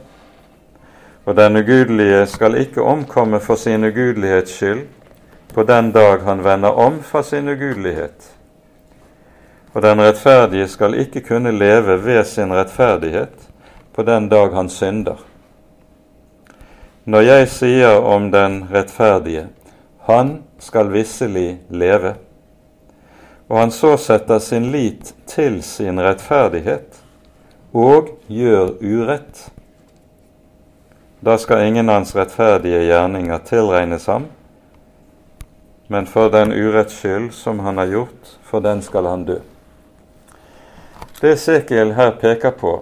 og den ugudelige skal ikke omkomme for sin ugudelighets skyld på den dag han vender om fra sin ugudelighet. Og den rettferdige skal ikke kunne leve ved sin rettferdighet på den dag han synder. Når jeg sier om den rettferdige, han skal visselig leve, og han så setter sin lit til sin rettferdighet og gjør urett, da skal ingen hans rettferdige gjerninger tilregnes ham, men for den uretts skyld som han har gjort, for den skal han dø. Det Esekiel her peker på,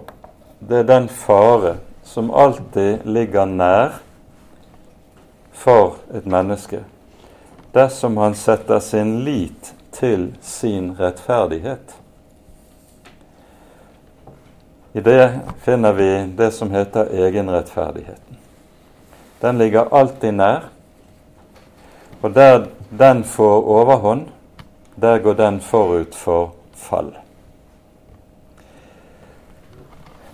det er den fare som alltid ligger nær for et menneske dersom han setter sin lit til sin rettferdighet. I det finner vi det som heter egenrettferdigheten. Den ligger alltid nær, og der den får overhånd, der går den forut for fall.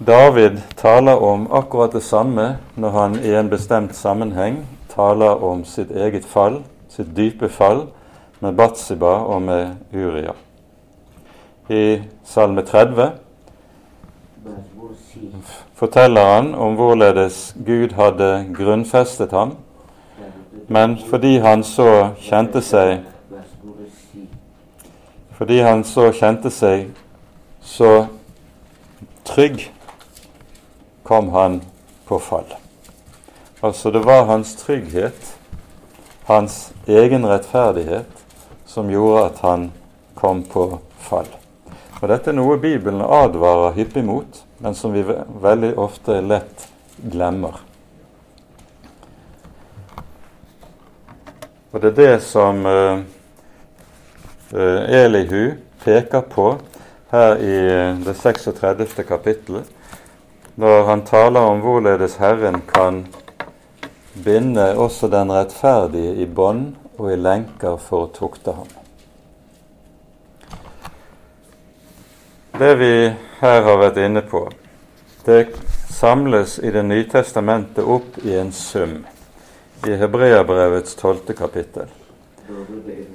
David taler om akkurat det samme når han i en bestemt sammenheng taler om sitt eget fall, sitt dype fall, med Batsiba og med Uria. I Salme 30 forteller han om hvorledes Gud hadde grunnfestet ham men fordi han så kjente seg Fordi han så kjente seg så trygg, kom han på fall. Altså det var hans trygghet, hans egen rettferdighet, som gjorde at han kom på fall. Og Dette er noe Bibelen advarer hyppig mot, men som vi veldig ofte lett glemmer. Og det er det som uh, Elihu peker på her i eh, det 36. kapittelet, når han taler om hvorledes Herren kan binde også den rettferdige i bånd og i lenker for å tukte ham. Det vi her har vært inne på, det samles i Det nye testamentet opp i en sum i Hebreabrevets tolvte kapittel,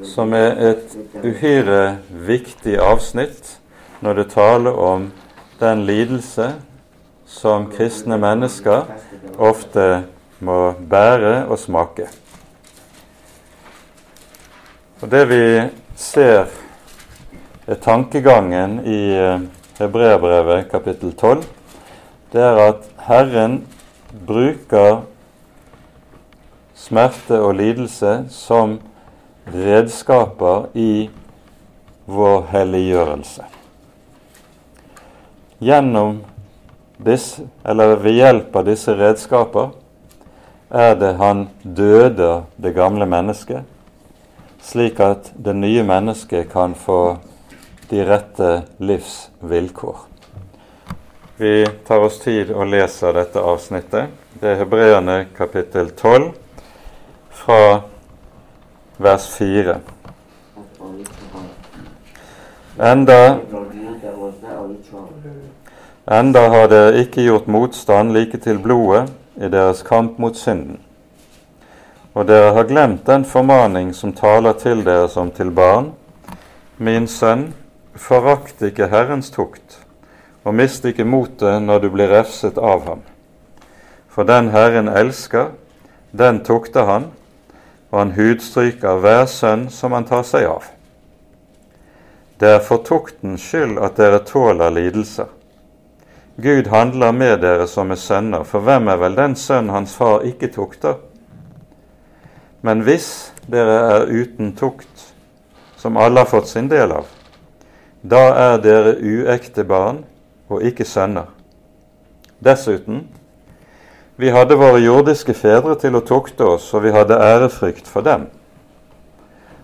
som er et uhyre viktig avsnitt når det taler om den lidelse som kristne mennesker ofte må bære og smake. Og Det vi ser er tankegangen i eh, Hebreabrevet kapittel 12, det er at Herren bruker smerte og lidelse som redskaper i vår helliggjørelse. Gjennom disse, eller ved hjelp av disse redskaper er det han døder det gamle mennesket, slik at det nye mennesket kan få de rette livsvilkår. Vi tar oss tid og leser dette avsnittet. Det er Hebreerne kapittel 12 fra vers 4. Enda Enda har dere ikke gjort motstand like til blodet i deres kamp mot synden. Og dere har glemt den formaning som taler til dere som til barn. Min sønn, forakt ikke Herrens tukt, og mist ikke motet når du blir refset av ham. For den Herren elsker, den tukter han, og han hudstryker hver sønn som han tar seg av. Det er for tuktens skyld at dere tåler lidelser. Gud handler med dere som er sønner, for hvem er vel den sønn hans far ikke tukter? Men hvis dere er uten tukt, som alle har fått sin del av, da er dere uekte barn og ikke sønner. Dessuten, vi hadde våre jordiske fedre til å tukte oss, og vi hadde ærefrykt for dem.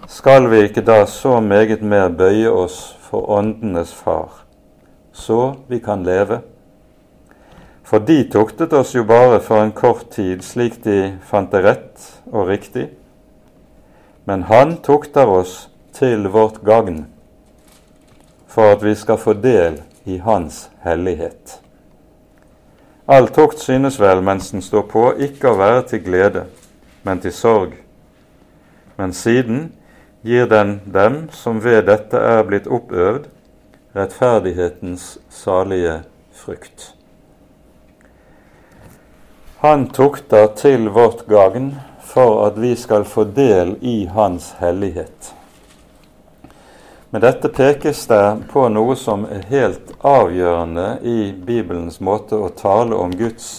Skal vi ikke da så meget mer bøye oss for åndenes far, så vi kan leve? For de tuktet oss jo bare for en kort tid, slik de fant det rett og riktig. Men Han tukter oss til vårt gagn, for at vi skal få del i Hans hellighet. All tukt synes vel, mens den står på, ikke å være til glede, men til sorg. Men siden gir den dem som ved dette er blitt oppøvd, rettferdighetens salige frukt. Han tukter til vårt gagn for at vi skal få del i Hans hellighet. Med dette pekes det på noe som er helt avgjørende i Bibelens måte å tale om Guds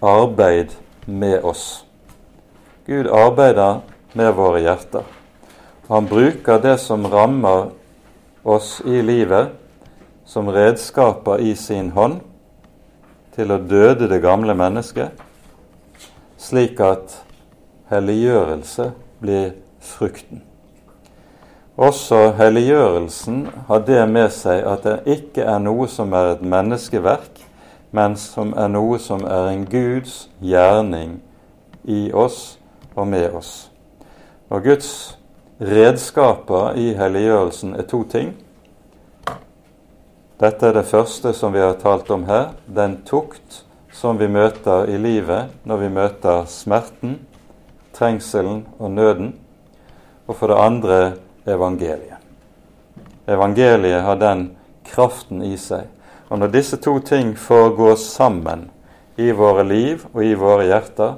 arbeid med oss. Gud arbeider med våre hjerter. Han bruker det som rammer oss i livet, som redskaper i sin hånd til å døde det gamle mennesket, slik at helliggjørelse blir frukten. Også helliggjørelsen har det med seg at det ikke er noe som er et menneskeverk, men som er noe som er en Guds gjerning i oss og med oss. Og Guds redskaper i helliggjørelsen er to ting. Dette er det første som vi har talt om her, den tukt som vi møter i livet når vi møter smerten, trengselen og nøden. Og for det andre evangeliet. Evangeliet har den kraften i seg. Og når disse to ting får gå sammen i våre liv og i våre hjerter,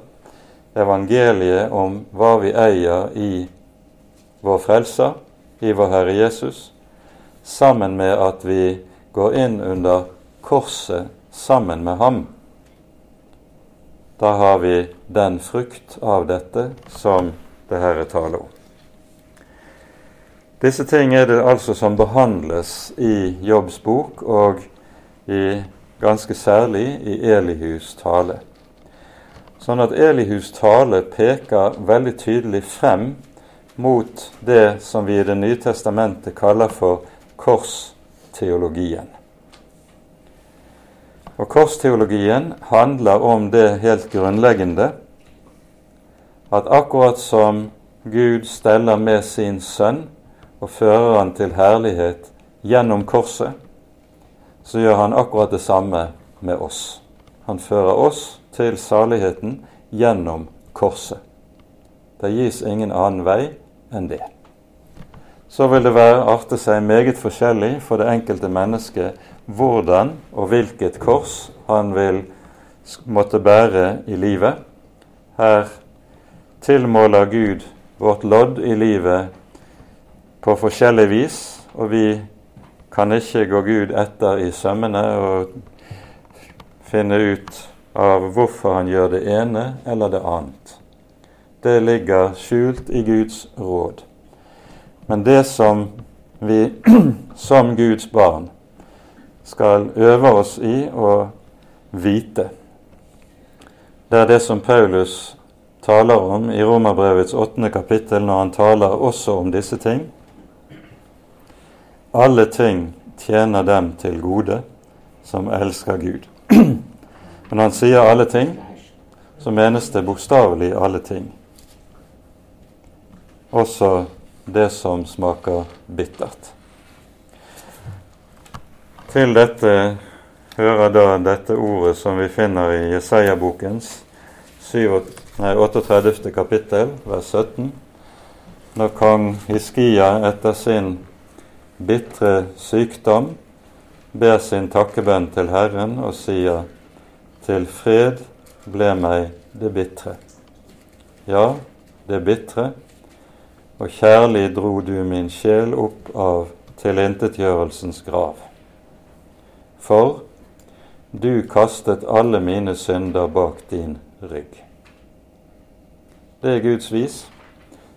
evangeliet om hva vi eier i vår Frelser, i vår Herre Jesus, sammen med at vi går inn under korset sammen med ham, da har vi den frukt av dette som det her er tale om. Disse ting er det altså som behandles i Jobbs bok, og i, ganske særlig i Elihus tale. Sånn at Elihus tale peker veldig tydelig frem mot det som vi i Det nye testamentet kaller for kors korsteologien. Og korsteologien handler om det helt grunnleggende at akkurat som Gud steller med sin sønn og fører han til herlighet gjennom korset, så gjør han akkurat det samme med oss. Han fører oss til saligheten gjennom korset. Det gis ingen annen vei enn det så vil det være arte seg meget forskjellig for det enkelte mennesket hvordan og hvilket kors han vil måtte bære i livet. Her tilmåler Gud vårt lodd i livet på forskjellig vis, og vi kan ikke gå Gud etter i sømmene og finne ut av hvorfor han gjør det ene eller det annet. Det ligger skjult i Guds råd. Men det som vi *clears throat* som Guds barn skal øve oss i å vite, det er det som Paulus taler om i Romerbrevets åttende kapittel når han taler også om disse ting. Alle ting tjener dem til gode som elsker Gud. *clears throat* Men han sier alle ting, så menes det bokstavelig alle ting. Også det som smaker bittert. Til dette hører da dette ordet som vi finner i Jesaja-bokens 38. kapittel, vers 17, når kong Hiskia etter sin bitre sykdom ber sin takkebønn til Herren og sier til fred ble meg det bitre. Ja, det bitre, og kjærlig dro du min sjel opp av tilintetgjørelsens grav. For du kastet alle mine synder bak din rygg. Det er Guds vis.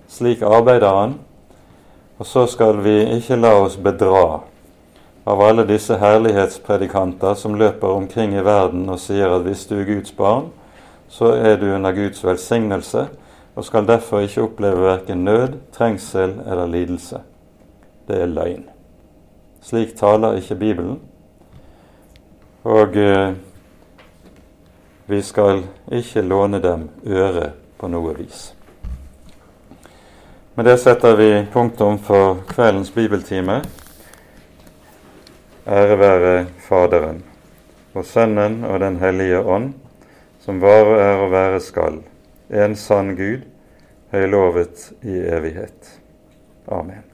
Slik arbeider Han. Og så skal vi ikke la oss bedra av alle disse herlighetspredikanter som løper omkring i verden og sier at hvis du er Guds barn, så er du under Guds velsignelse og skal derfor ikke oppleve verken nød, trengsel eller lidelse. Det er løgn. Slik taler ikke Bibelen. Og eh, vi skal ikke låne dem øre på noe vis. Med det setter vi punktum for kveldens bibeltime. Ære være Faderen og Sønnen og Den hellige ånd, som var og er og være skal, en sann Gud, høylovet i evighet. Amen.